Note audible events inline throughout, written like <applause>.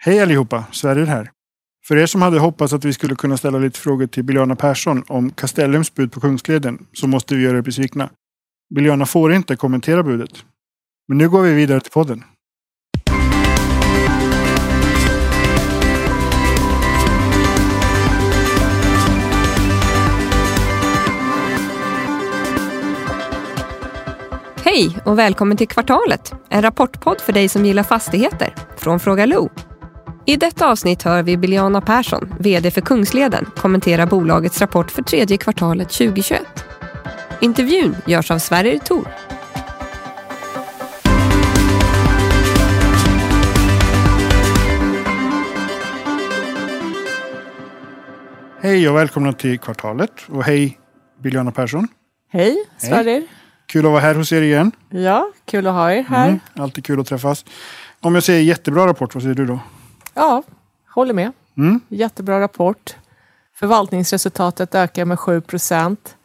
Hej allihopa, Sverrir här. För er som hade hoppats att vi skulle kunna ställa lite frågor till Biljana Persson om Castellums bud på Kungsleden så måste vi göra er besvikna. Biljana får inte kommentera budet. Men nu går vi vidare till podden. Hej och välkommen till Kvartalet, en rapportpodd för dig som gillar fastigheter från Fråga Lo. I detta avsnitt hör vi Biljana Persson, VD för Kungsleden, kommentera bolagets rapport för tredje kvartalet 2021. Intervjun görs av Sverrir Thor. Hej och välkomna till Kvartalet. Och hej Biljana Persson. Hej, Sverrir. Kul att vara här hos er igen. Ja, kul att ha er här. Mm, alltid kul att träffas. Om jag säger jättebra rapport, vad säger du då? Ja, håller med. Mm. Jättebra rapport. Förvaltningsresultatet ökar med 7 procent.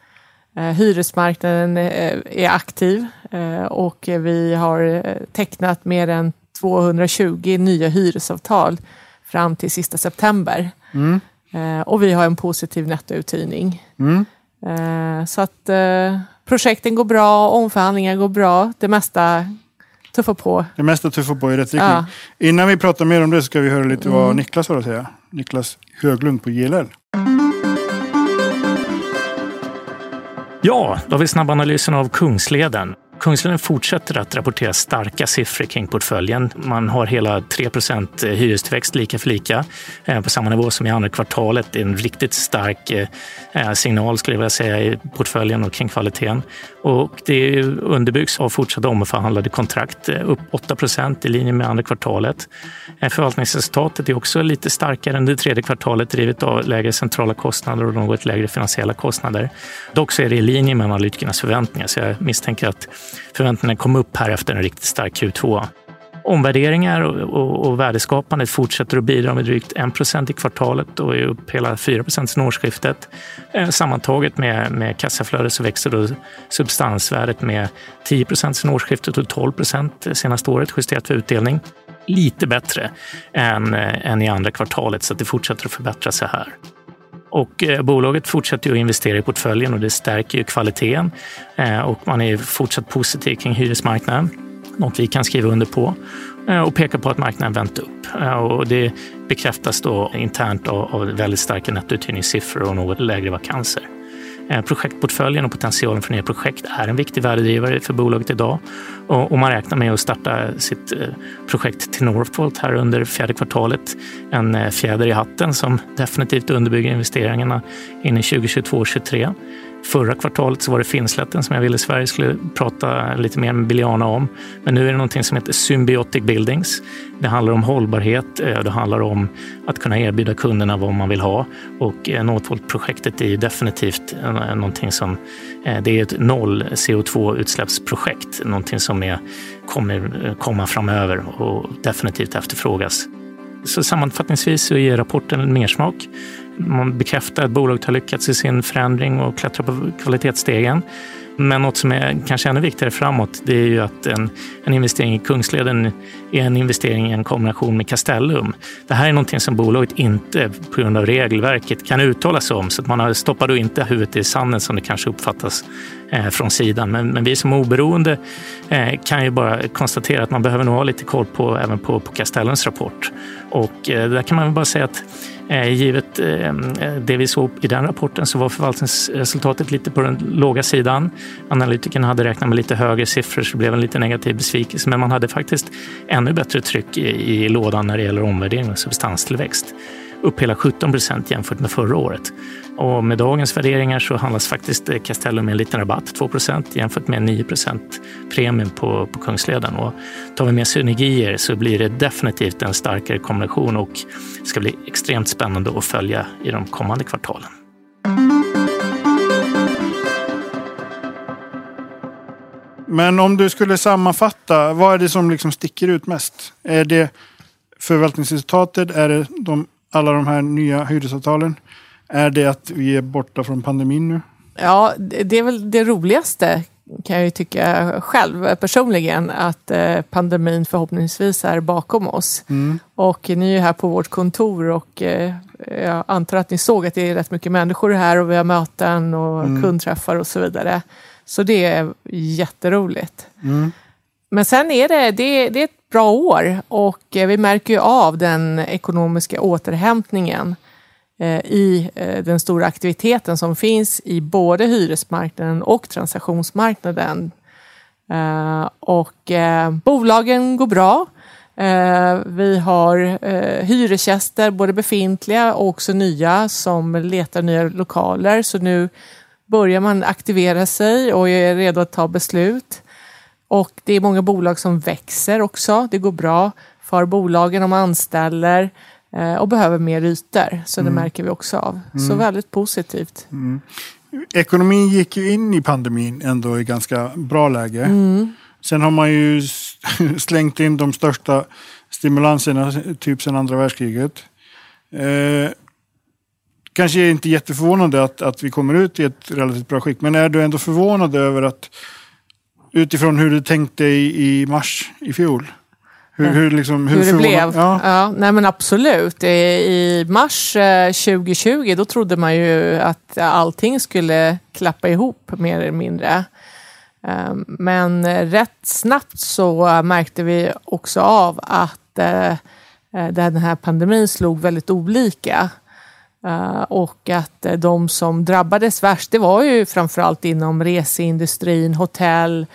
Eh, hyresmarknaden eh, är aktiv eh, och vi har tecknat mer än 220 nya hyresavtal fram till sista september. Mm. Och vi har en positiv nettouthyrning. Mm. Så att projekten går bra, omförhandlingar går bra. Det mesta tuffar på. Det mesta tuffar på i rätt riktning. Ja. Innan vi pratar mer om det ska vi höra lite vad Mm. Niklas har att säga. Niklas Höglund på JLL. Ja, då har vi snabbanalysen av Kungsleden. Kungsleden fortsätter att rapportera starka siffror kring portföljen. Man har hela 3 eh, hyrestillväxt lika för lika eh, på samma nivå som i andra kvartalet. Det är en riktigt stark eh, signal skulle jag vilja säga i portföljen och kring kvaliteten. Och det underbyggs av fortsatta omförhandlade kontrakt, upp 8% i linje med andra kvartalet. Förvaltningsresultatet är också lite starkare än det tredje kvartalet drivet av lägre centrala kostnader och något lägre finansiella kostnader. Dock så är det i linje med analytikernas förväntningar så jag misstänker att förväntningarna kom upp här efter en riktigt stark Q2. Omvärderingar och, och, och värdeskapandet fortsätter att bidra med drygt 1 i kvartalet och är upp hela 4 sen årsskiftet. Eh, sammantaget med, med kassaflödet så växer då substansvärdet med 10 sen årsskiftet och 12% senaste året justerat för utdelning. Lite bättre än, eh, än i andra kvartalet så att det fortsätter att förbättra sig här. Och eh, bolaget fortsätter att investera i portföljen och det stärker ju kvaliteten. Eh, och man är fortsatt positiv kring hyresmarknaden, något vi kan skriva under på eh, och pekar på att marknaden vänt upp. Och det bekräftas då internt av väldigt starka nettouthyrningssiffror och något lägre vakanser. Eh, projektportföljen och potentialen för nya projekt är en viktig värdedrivare för bolaget idag. Och, man räknar med att starta sitt eh, projekt till Northvolt här under fjärde kvartalet. En eh, fjäder i hatten som definitivt underbygger investeringarna in i 2022-2023. Förra kvartalet så var det Finnslätten som jag ville Sverige skulle prata lite mer med Biljana om. Men nu är det någonting som heter Symbiotic Buildings. Det handlar om hållbarhet, eh, det handlar om att kunna erbjuda kunderna vad man vill ha. Och eh, Northvolt-projektet är ju definitivt eh, någonting som... Det är ett noll CO2-utsläppsprojekt. Någonting som är, kommer komma framöver och definitivt efterfrågas. Så sammanfattningsvis så ger rapporten en mersmak. Man bekräftar att bolaget har lyckats i sin förändring och klättrar på kvalitetsstegen. Men något som är kanske ännu viktigare framåt, det är ju att en, en investering i Kungsleden är en investering i en kombination med Castellum. Det här är någonting som bolaget inte på grund av regelverket kan uttala sig om, så att man stoppar då inte huvudet i sanden som det kanske uppfattas Eh, från sidan. Men, men vi som oberoende eh, kan ju bara konstatera att man behöver nog ha lite koll på även på, på Castellens rapport. Och eh, där kan man väl bara säga att givet det vi såg i den rapporten så var förvaltningsresultatet lite på den låga sidan. Analytikerna hade räknat med lite högre siffror så det blev en lite negativ besvikelse. Men man hade faktiskt ännu bättre tryck i, i lådan när det gäller omvärdering och substanstillväxt. Upp hela 17 procent jämfört med förra året. Och med dagens värderingar så handlas faktiskt eh, Castellum med en liten rabatt, 2 procent jämfört med 9 procent premium på, på Kungsleden. Och tar vi med synergier så blir det definitivt en starkare kombination och ska bli extremt spännande att följa i de kommande kvartalen. Men om du skulle sammanfatta, vad är det som liksom sticker ut mest? Är det förvaltningsresultatet? Är det de, alla de här nya hyresavtalen? Är det att vi är borta från pandemin nu? Ja, det är väl det roligaste kan jag ju tycka själv personligen att eh, pandemin förhoppningsvis är bakom oss. Mm. Och ni är här på vårt kontor och eh, jag antar att ni såg att det är rätt mycket människor här och vi har möten och Mm. kundträffar och så vidare. Så det är jätteroligt. Mm. Men sen är det, det, det är ett bra år och eh, vi märker ju av den ekonomiska återhämtningen eh, i eh, den stora aktiviteten som finns i både hyresmarknaden och transaktionsmarknaden. Och bolagen går bra. Vi har hyresgäster, både befintliga och också nya, som letar nya lokaler. Så nu börjar man aktivera sig och är redo att ta beslut. Och det är många bolag som växer också. Det går bra för bolagen. De anställer eh, och behöver mer ytor. Så det märker vi också av. Så väldigt positivt. Ekonomin gick ju in i pandemin ändå i ganska bra läge. Sen har man ju <laughs> slängt in de största stimulanserna typ sedan andra världskriget. Eh, kanske är inte jätteförvånande att, att vi kommer ut i ett relativt bra skick. Men är du ändå förvånad över att utifrån hur du tänkte i, i mars i fjol? Hur, hur, liksom, Hur det förvånad- blev? Ja. Ja. nej men absolut. I- I mars eh, 2020 då trodde man ju att allting skulle klappa ihop mer eller mindre. Eh, Men eh, rätt snabbt så eh, märkte vi också av att eh, eh, den här pandemin slog väldigt olika. Eh, Och att eh, de som drabbades värst, det var ju framförallt inom reseindustrin, hotell,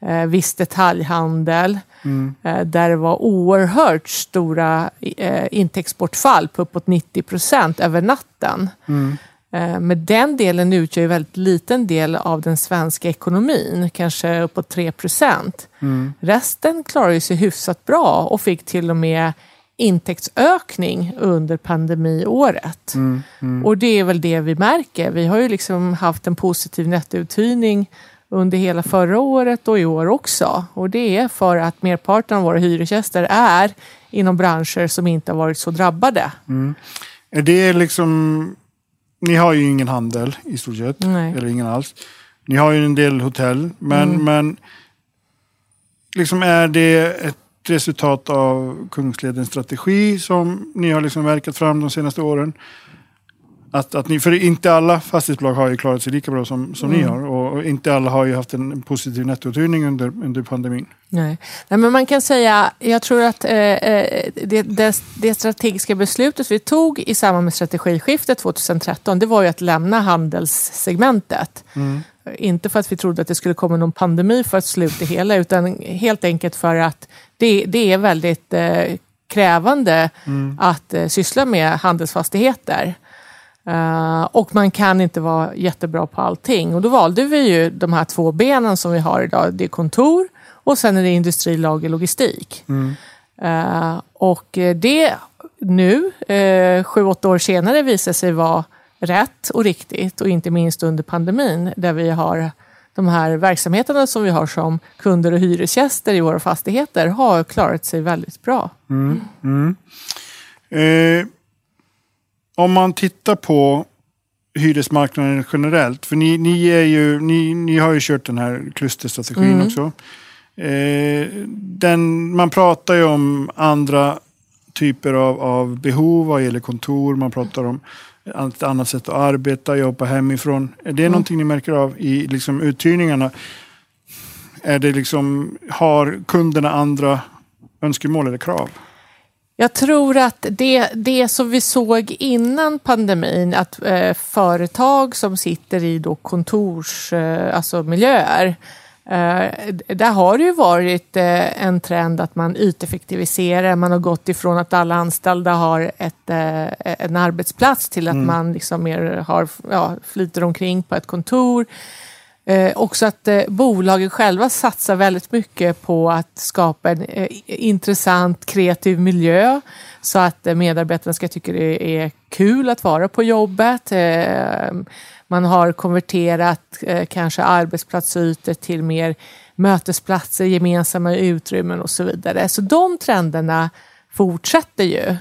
eh, viss detaljhandel. eh, Där det var oerhört stora intäktsbortfall på uppåt 90 procent över natten. Eh, Men den delen utgör ju väldigt liten del av den svenska ekonomin, kanske uppåt 3 procent. Resten klarar ju sig hyfsat bra och fick till och med intäktsökning under pandemiåret. Och det är väl det vi märker. Vi har ju liksom haft en positiv nettouthyrning under hela förra året och i år också. Och det är för att merparten av våra hyresgäster är inom branscher som inte har varit så drabbade. Är det liksom... Ni har ju ingen handel i stort sett. Nej. Eller ingen alls. Ni har ju en del hotell. Men, Mm. men liksom är det ett resultat av Kungsledens strategi som ni har liksom verkat fram de senaste åren? Att, att ni, för inte alla fastighetsbolag har ju klarat sig lika bra som, som Mm. ni har. Och, och inte alla har ju haft en positiv nettouthyrning under, under pandemin. Nej. Nej, men man kan säga, jag tror att eh, eh, det, det, det strategiska beslutet vi tog i samband med strategiskiftet 2013, det var ju att lämna handelssegmentet. Inte för att vi trodde att det skulle komma någon pandemi för att sluta det hela, utan helt enkelt för att det, det är väldigt eh, krävande att eh, syssla med handelsfastigheter. Eh, och man kan inte vara jättebra på allting. Och då valde vi ju de här två benen som vi har idag. Det är kontor och sen är det industri, lager, logistik. Eh, och eh, det nu, eh, sju, åtta år senare, visar sig vara rätt och riktigt. Och inte minst under pandemin där vi har de här verksamheterna som vi har som kunder och hyresgäster i våra fastigheter har klarat sig väldigt bra. Eh, om man tittar på hyresmarknaden generellt, för ni, ni, är ju, ni, ni har ju kört den här klusterstrategin Mm. också. Eh, den, man pratar ju om andra typer av, av behov vad gäller kontor, man pratar om ett annat sätt att arbeta, jobba hemifrån. Är det någonting ni märker av i liksom, uthyrningarna? Är det liksom, har kunderna andra önskemål eller krav? Jag tror att det, det som vi såg innan pandemin, att eh, företag som sitter i då kontors, eh, alltså miljöer, där har det ju varit eh, en trend att man yteffektiviserar. Man har gått ifrån att alla anställda har ett, eh, en arbetsplats till att man liksom mer har, ja, flyter omkring på ett kontor. Eh, också att eh, bolagen själva satsar väldigt mycket på att skapa en eh, intressant kreativ miljö så att eh, medarbetarna ska tycka det är kul att vara på jobbet. Eh, man har konverterat eh, kanske arbetsplatsytor till mer mötesplatser, gemensamma utrymmen och så vidare. Så de trenderna fortsätter ju.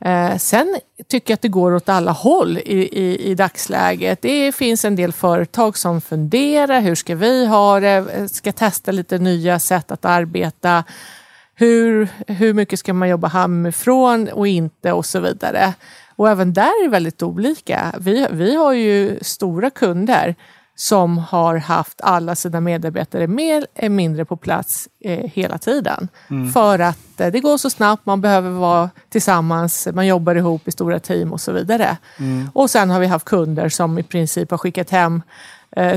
Eh, sen tycker jag att det går åt alla håll i, i, i dagsläget. Det finns en del företag som funderar, hur ska vi ha det? Ska testa lite nya sätt att arbeta. Hur, hur mycket ska man jobba hemifrån och inte och så vidare. Och även där är det väldigt olika. Vi, vi har ju stora kunder som har haft alla sina medarbetare mer eller mindre på plats eh, hela tiden. För att eh, det går så snabbt, man behöver vara tillsammans, man jobbar ihop i stora team och så vidare. Och sen har vi haft kunder som i princip har skickat hem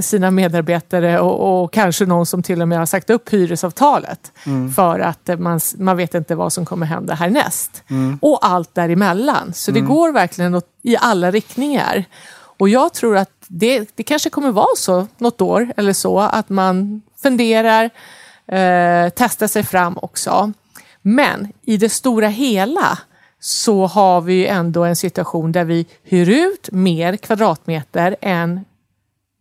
sina medarbetare och, och kanske någon som till och med har sagt upp hyresavtalet för att eh, man, man vet inte vad som kommer hända härnäst. Och allt däremellan. Så det går verkligen i alla riktningar. Och jag tror att det, det kanske kommer vara så något år eller så att man funderar, eh, testar sig fram också. Men i det stora hela så har vi ju ändå en situation där vi hyr ut mer kvadratmeter än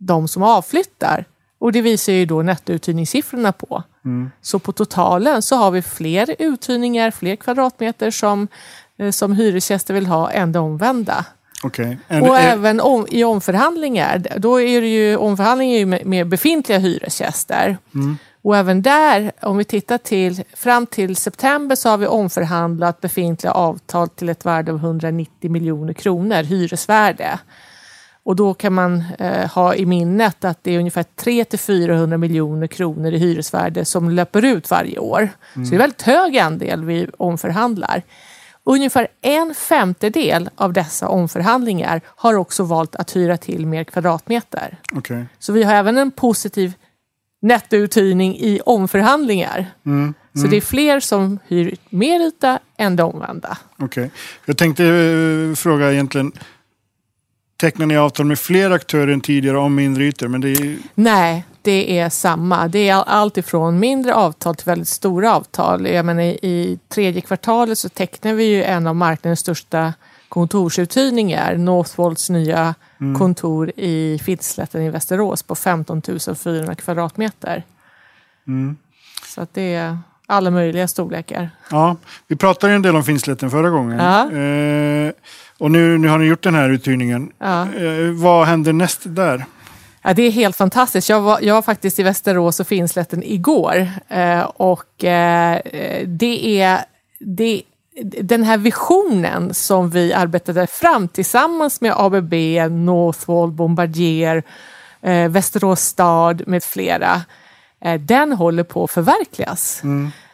de som avflyttar. Och det visar ju då nettouthyrningssiffrorna på. Så på totalen så har vi fler uthyrningar, fler kvadratmeter som, eh, som hyresgäster vill ha än det omvända. Okej. Är- Och är- även om, i omförhandlingar, då är det ju omförhandlingar med, med befintliga hyresgäster. Och även där, om vi tittar till fram till september så har vi omförhandlat befintliga avtal till ett värde av 190 miljoner kronor, hyresvärde. Och då kan man eh, ha i minnet att det är ungefär 300-400 miljoner kronor i hyresvärde som löper ut varje år. Så det är en väldigt hög andel vi omförhandlar. Ungefär en femtedel av dessa omförhandlingar har också valt att hyra till mer kvadratmeter. Okej. Så vi har även en positiv nettouthyrning i omförhandlingar. Så det är fler som hyr mer yta än det omvända. Okej. Jag tänkte eh, fråga egentligen. Tecknar ni avtal med fler aktörer än tidigare om mindre ytor? Men det är, Nej, det är samma. Det är all- allt ifrån mindre avtal till väldigt stora avtal. Jag menar, i- tredje kvartalet så tecknar vi ju en av marknadens största kontorsuthyrningar. Northvolts nya kontor i Finnslätten i Västerås på 15 400 kvadratmeter. Så att det är alla möjliga storlekar. ja, vi pratade ju en del om Finnslätten förra gången. Ja. Eh, och nu, nu har ni gjort den här uthyrningen. Ja. Eh, vad händer näst där? Ja, det är helt fantastiskt. Jag var, jag var faktiskt i Västerås och Finnslätten igår. Eh, och eh, det är det, den här visionen som vi arbetade fram tillsammans med ABB, Northvolt, Bombardier, eh, Västerås stad med flera. Eh, den håller på att förverkligas.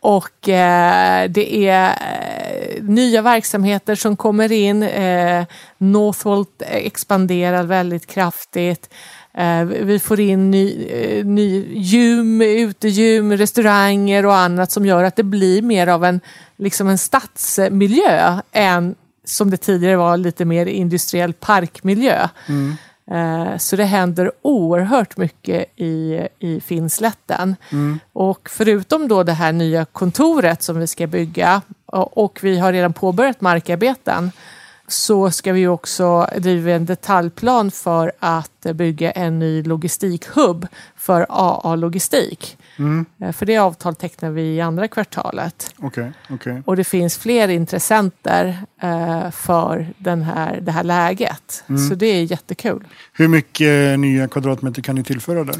Och eh, det är eh, nya verksamheter som kommer in. Eh, Northvolt expanderar väldigt kraftigt. Eh, vi får in ny, eh, ny gym, utegym, restauranger och annat som gör att det blir mer av en, liksom en stadsmiljö än som det tidigare var lite mer industriell parkmiljö. Eh, Så det händer oerhört mycket i, i Finnslätten. Och förutom då det här nya kontoret som vi ska bygga och och vi har redan påbörjat markarbeten så ska vi också driva en detaljplan för att bygga en ny logistikhubb för AA Logistik. Eh, För det avtal tecknar vi i andra kvartalet. Okej, okej. Och det finns fler intressenter eh, för den här, det här läget. Så det är jättekul. Hur mycket nya kvadratmeter kan ni tillföra där?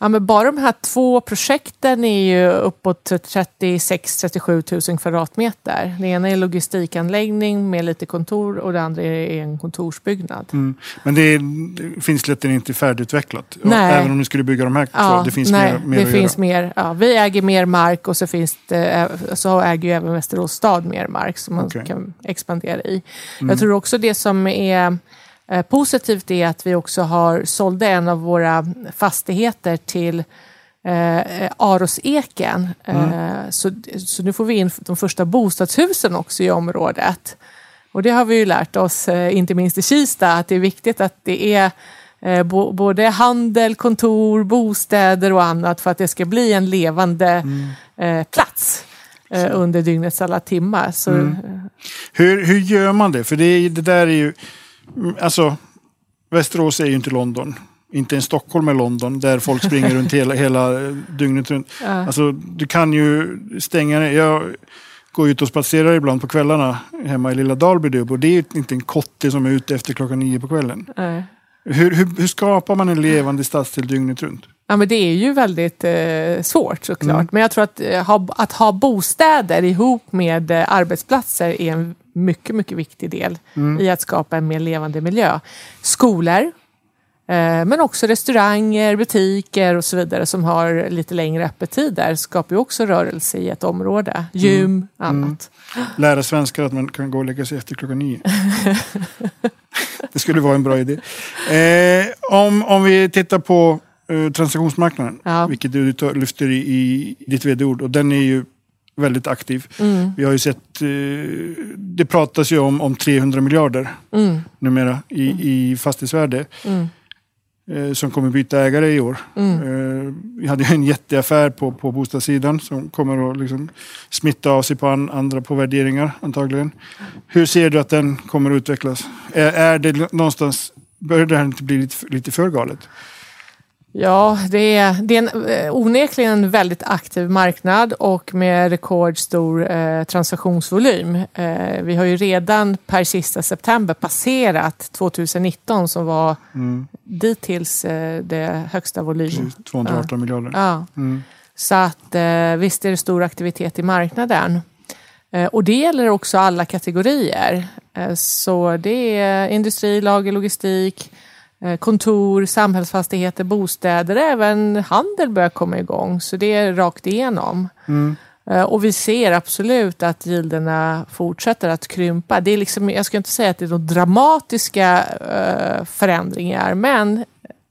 Ja, men bara de här två projekten är ju uppåt 36-37 000 kvadratmeter. Det ena är logistikanläggning med lite kontor och det andra är en kontorsbyggnad. Mm. Men det är, Finnslätten är inte färdigutvecklat? Nej. Även om ni skulle bygga de här två? Ja, det finns nej, mer, mer det att finns göra? mer. Ja, vi äger mer mark och så, finns det, så äger ju även Västerås stad mer mark som man Okej. kan expandera i. Jag tror också det som är positivt är att vi också har sålde en av våra fastigheter till eh, Aroseken. Eh, så, så nu får vi in de första bostadshusen också i området. Och det har vi ju lärt oss, eh, inte minst i Kista, att det är viktigt att det är eh, bo, både handel, kontor, bostäder och annat för att det ska bli en levande eh, plats eh, under dygnets alla timmar. Så, eh, Hur, hur gör man det? För det, är- det där är ju... mm, Alltså, Västerås är ju inte London. Inte ens Stockholm är London, där folk springer runt hela, hela eh, dygnet runt. <laughs> Ja. Alltså, du kan ju stänga ner. Jag går ut och spatserar ibland på kvällarna hemma i lilla Dalbydubb och det är inte en kotte som är ute efter klockan nio på kvällen. Nej. Hur, hur, hur skapar man en levande stadsdel dygnet runt? Ja, men det är ju väldigt eh, svårt såklart. Mm. Men jag tror att, eh, ha, att ha bostäder ihop med eh, arbetsplatser är en mycket, mycket viktig del Mm. i att skapa en mer levande miljö. Skolor, eh, men också restauranger, butiker och så vidare som har lite längre öppettider skapar ju också rörelse i ett område. Gym, annat. Lära svenskar att man kan gå och lägga sig efter klockan nio. <laughs> det skulle vara en bra idé. Eh, om, om vi tittar på eh, transaktionsmarknaden, Ja. vilket du lyfter i, i ditt vd-ord, och den är ju väldigt aktiv. Mm. Vi har ju sett, eh, det pratas ju om, om 300 miljarder Mm. numera i, i fastighetsvärde Mm. eh, som kommer byta ägare i år. Mm. Eh, vi hade ju en jätteaffär på, på bostadssidan som kommer att liksom smitta av sig på an, andra på värderingar antagligen. Hur ser du att den kommer att utvecklas? Är, är det någonstans, börjar det här inte bli lite, lite för galet? Ja, det är, det är en, eh, onekligen en väldigt aktiv marknad och med rekordstor eh, transaktionsvolym. Eh, vi har ju redan per sista september passerat 2019 som var Mm, dittills eh, det högsta volym. precis, 218 miljarder. Ja. Mm, Så att eh, visst är det stor aktivitet i marknaden. Eh, och det gäller också alla kategorier. Eh, så det är industri, lager, logistik, kontor, samhällsfastigheter, bostäder, även handel börjar komma igång. Så det är rakt igenom. mm, Eh, Och vi ser absolut att gilderna fortsätter att krympa. Det är liksom, jag ska inte säga att det är några dramatiska eh, förändringar, men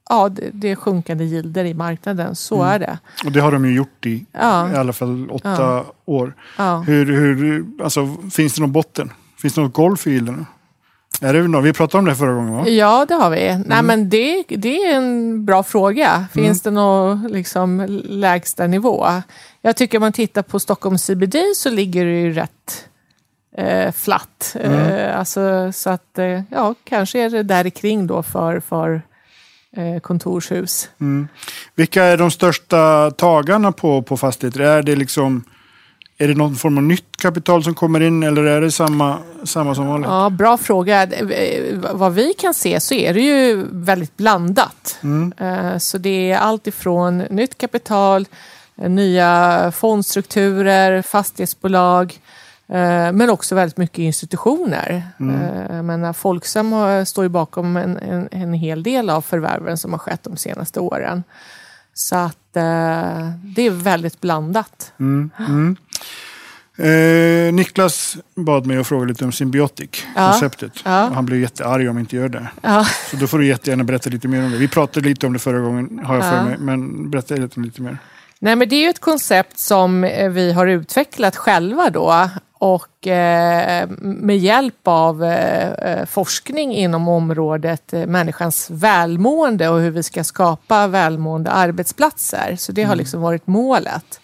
ja, det, är sjunkande gilder i marknaden. Så är det. och det har de ju gjort i Ja. i alla fall åtta Ja. år. Ja. Hur, hur, alltså, finns det någon botten? Finns det något golv för gilderna? Är det något? Vi pratade om det förra gången va? Ja, det har vi. Nej, men det, det är en bra fråga. Finns det någon liksom, lägsta nivå? Jag tycker om man tittar på Stockholm CBD så ligger det ju rätt eh, flatt. Eh, alltså, så att, eh, ja, kanske är det där kring då för, för eh, kontorshus. Mm. Vilka är de största tagarna på, på fastigheter? Är det liksom är det någon form av nytt kapital som kommer in eller är det samma, samma som vanligt? Ja, bra fråga. Eh, Vad vi kan se så är det ju väldigt blandat. Mm. Eh, Så det är allt ifrån nytt kapital, eh, nya fondstrukturer, fastighetsbolag, men också väldigt mycket institutioner. Jag menar, Folksam står ju bakom en, en, en hel del av förvärven som har skett de senaste åren. Så att eh, det är väldigt blandat. Mm. Mm. Eh, Niklas bad mig att fråga lite om Symbiotic-konceptet. Ja. Och Han blev jättearg om jag inte gör det. Ja. Så då får du jättegärna berätta lite mer om det. Vi pratade lite om det förra gången, har jag för Ja. mig. Men berätta lite, lite mer. Nej, men det är ju ett koncept som eh, vi har utvecklat själva då och eh, med hjälp av eh, eh, forskning inom området eh, människans välmående och hur vi ska skapa välmående arbetsplatser. Så det har liksom varit målet.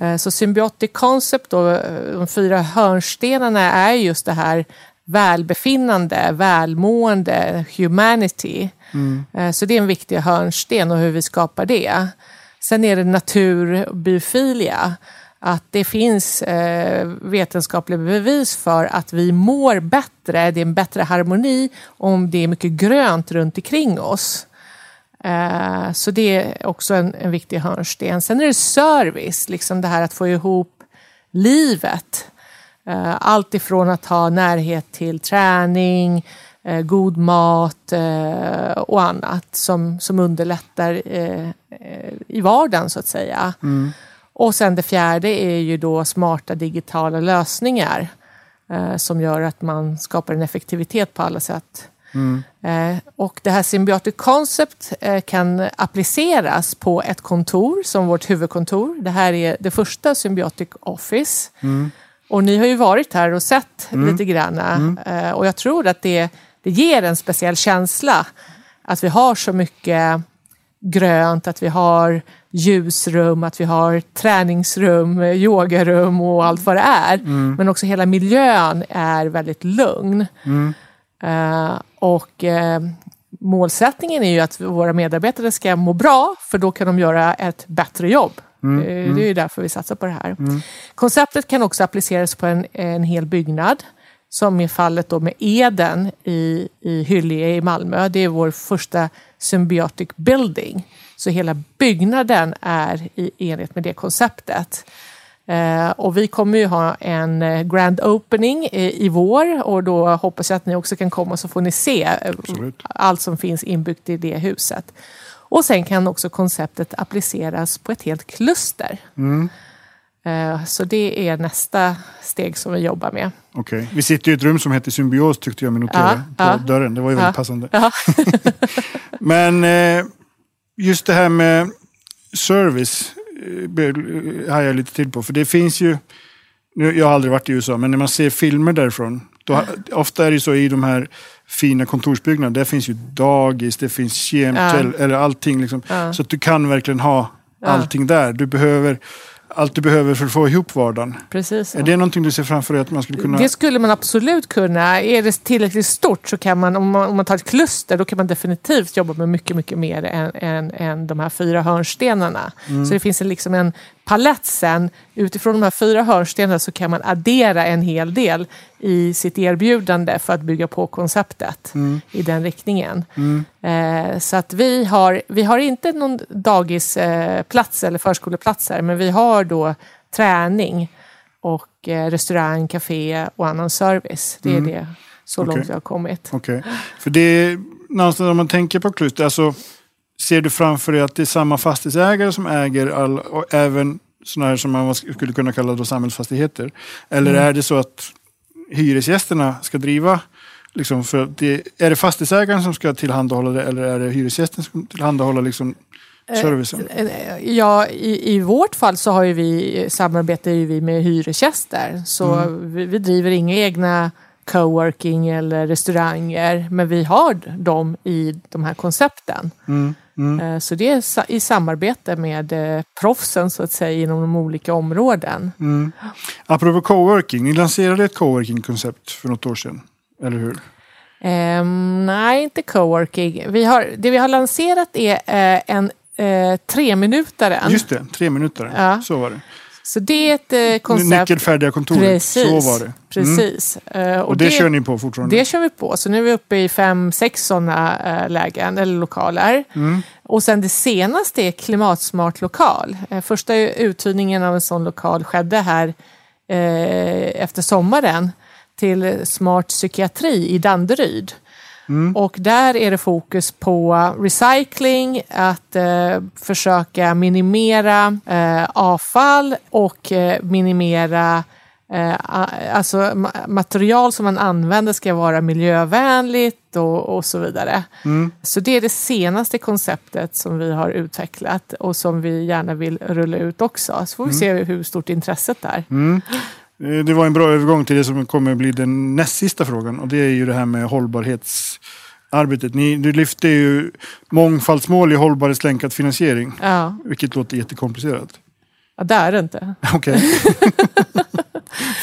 Eh, Så Symbiotic Concept, då, eh, de fyra hörnstenarna är just det här välbefinnande, välmående, humanity. Eh, Så det är en viktig hörnsten och hur vi skapar det. Sen är det natur biofilia. Att det finns vetenskapliga bevis för att vi mår bättre, det är en bättre harmoni om det är mycket grönt runt omkring oss. Eh, Så det är också en, en viktig hörnsten. Sen är det service, liksom det här att få ihop livet. Eh, Allt ifrån att ha närhet till träning, eh, god mat och annat som, som underlättar i vardagen så att säga. Och sen det fjärde är ju då smarta digitala lösningar som gör att man skapar en effektivitet på alla sätt. Eh, och det här Symbiotic Concept eh, kan appliceras på ett kontor som vårt huvudkontor. Det här är det första Symbiotic Office. Och ni har ju varit här och sett lite grann. Eh, och jag tror att det, det ger en speciell känsla att vi har så mycket grönt, att vi har ljusrum, att vi har träningsrum, eh, yogarum och allt vad det är. Men också hela miljön är väldigt lugn. Eh, och eh, målsättningen är ju att våra medarbetare ska må bra, för då kan de göra ett bättre jobb. Mm, Eh, mm. Det är ju därför vi satsar på det här. Konceptet kan också appliceras på en, en hel byggnad. Som i fallet då med Eden i, i Hyllie i Malmö. Det är vår första symbiotic building. Så hela byggnaden är i enlighet med det konceptet. Eh, och vi kommer ju ha en eh, grand opening i, vår och då hoppas jag att ni också kan komma så får ni se eh, Absolut. allt som finns inbyggt i det huset. Och sen kan också konceptet appliceras på ett helt kluster. Mm. Så det är nästa steg som vi jobbar med. Okej. Vi sitter i ett rum som heter symbios tyckte jag mig notera Ja, på ja. dörren. Det var ju väldigt Ja. passande. <laughs> <laughs> Men just det här med service eh, har jag lite till på. För det finns ju, nu, jag har aldrig varit i USA, men när man ser filmer därifrån. Då, ofta är det så i de här fina kontorsbyggnaderna. Där finns ju dagis, det finns kemtväll, eller allting. Liksom, Ja. Så att du kan verkligen ha Ja. allting där. Du behöver allt du behöver för att få ihop vardagen. Precis. så. Är det någonting du ser framför dig att man skulle kunna... Det skulle man absolut kunna. Är det tillräckligt stort så kan man, om man, om man tar ett kluster, då kan man definitivt jobba med mycket, mycket mer än, än, än de här fyra hörnstenarna. Så det finns en, liksom en palett sen. Utifrån de här fyra hörnstenarna så kan man addera en hel del i sitt erbjudande för att bygga på konceptet i den riktningen. Eh, så att vi har, vi har inte någon dagisplats eller förskoleplatser, men vi har då träning och eh, restaurang, café och annan service. Det är det så Okej. långt vi har kommit. Okej. För det är någonstans om man tänker på kluster, alltså ser du framför dig att det är samma fastighetsägare som äger all, och även sådana här som man skulle kunna kalla då samhällsfastigheter? Eller Mm. är det så att hyresgästerna ska driva Liksom för det, är det fastighetsägaren som ska tillhandahålla det eller är det hyresgästen som tillhandahåller liksom servicen? Eh, Ja, i, i vårt fall så har vi, samarbetar vi med hyresgäster. Så Mm. vi, vi driver inga egna coworking eller restauranger. Men vi har dem i de här koncepten. Mm, mm, Eh, Så det är i samarbete med eh, proffsen så att säga inom de olika områden. mm. Apropå coworking, ni lanserade ett coworking-koncept för något år sedan, eller hur? Ehm, nej, inte coworking. Vi har, det vi har lanserat är eh, en eh, treminutaren. Just det, tre minuter. Ja. Så var det. Så det är ett eh, koncept. Nyckelfärdiga kontoret, Precis. så var det. Mm. Precis. Eh, Och det, kör ni på fortfarande? Det kör vi på. Så nu är vi uppe i fem, sex sådana eh, lägen eller lokaler. Mm. Och sen det senaste är klimatsmart lokal. Första uthyrningen av en sån lokal skedde här eh, efter sommaren till Smart Psykiatri i Danderyd. Mm. Och där är det fokus på recycling, att eh, försöka minimera eh, avfall och eh, minimera alltså ma- material som man använder ska vara miljövänligt och, och så vidare. Mm. Så det är det senaste konceptet som vi har utvecklat och som vi gärna vill rulla ut också. Så får vi se hur stort intresset är. Eh, Det var en bra övergång till det som kommer bli den näst sista frågan och det är ju det här med hållbarhetsarbetet. Ni, du lyfte ju mångfaldsmål i hållbarhetslänkad finansiering, Ja, vilket låter jättekomplicerat. ja det är det inte. <laughs> Okej. <laughs>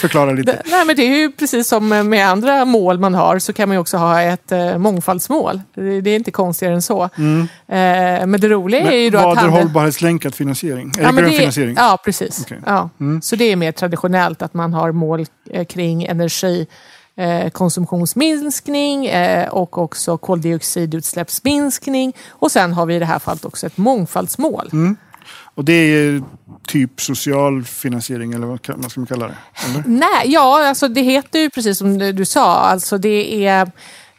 Förklara lite. Det, nej, men det är ju precis som med andra mål man har så kan man också ha ett eh, mångfaldsmål. Det, det är inte konstigare än så. Mm. Eh, men det roliga är ju Men då vad att är handel- hållbarhetslänkad finansiering? Är Ja, det men grön det finansiering? Ja, precis. Okej. Ja. Mm. Så det är mer traditionellt att man har mål eh, kring energi eh, konsumtionsminskning eh, och också koldioxidutsläppsminskning. Och sen har vi i det här fallet också ett mångfaldsmål. Mm. Och det är typ social finansiering eller vad ska man kalla det? Eller? Nej, ja, alltså det heter ju precis som du sa, alltså det är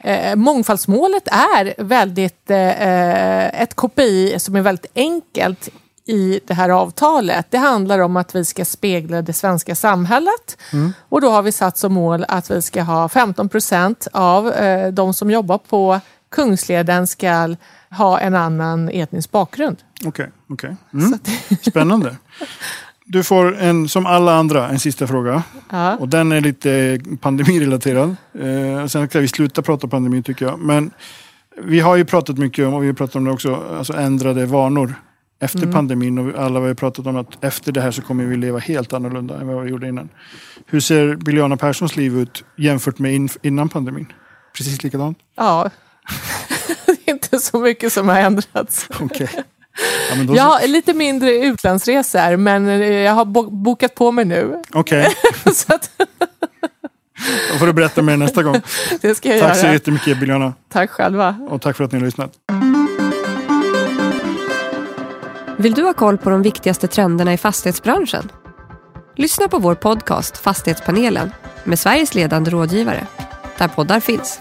Eh, mångfaldsmålet är väldigt eh, ett KPI som är väldigt enkelt i det här avtalet. Det handlar om att vi ska spegla det svenska samhället och då har vi satt som mål att vi ska ha 15 procent av eh, de som jobbar på Kungsleden ska ha en annan etnisk bakgrund. Okej, okej. Mm. <laughs> Spännande. Du får en, som alla andra, en sista fråga. Ja. Och den är lite pandemirelaterad. Eh, sen ska vi sluta prata pandemi tycker jag. Men vi har ju pratat mycket om, och vi har pratat om det också, alltså ändrade vanor efter Mm. pandemin. Och alla har ju pratat om att efter det här så kommer vi leva helt annorlunda än vad vi gjorde innan. Hur ser Biljana Perssons liv ut jämfört med in, innan pandemin? Precis likadant? Ja, <laughs> inte <laughs> så mycket som har ändrats. Okej. Ja, men då, Jag har lite mindre utlandsresor, men eh, jag har bo- bokat på mig nu. Okej, <laughs> så att, då får du berätta mer nästa gång. <laughs> det ska jag Tack så göra. jättemycket Biljana. Tack själva. Och tack för att ni har lyssnat. Vill du ha koll på de viktigaste trenderna i fastighetsbranschen? Lyssna på vår podcast Fastighetspanelen med Sveriges ledande rådgivare, där poddar finns.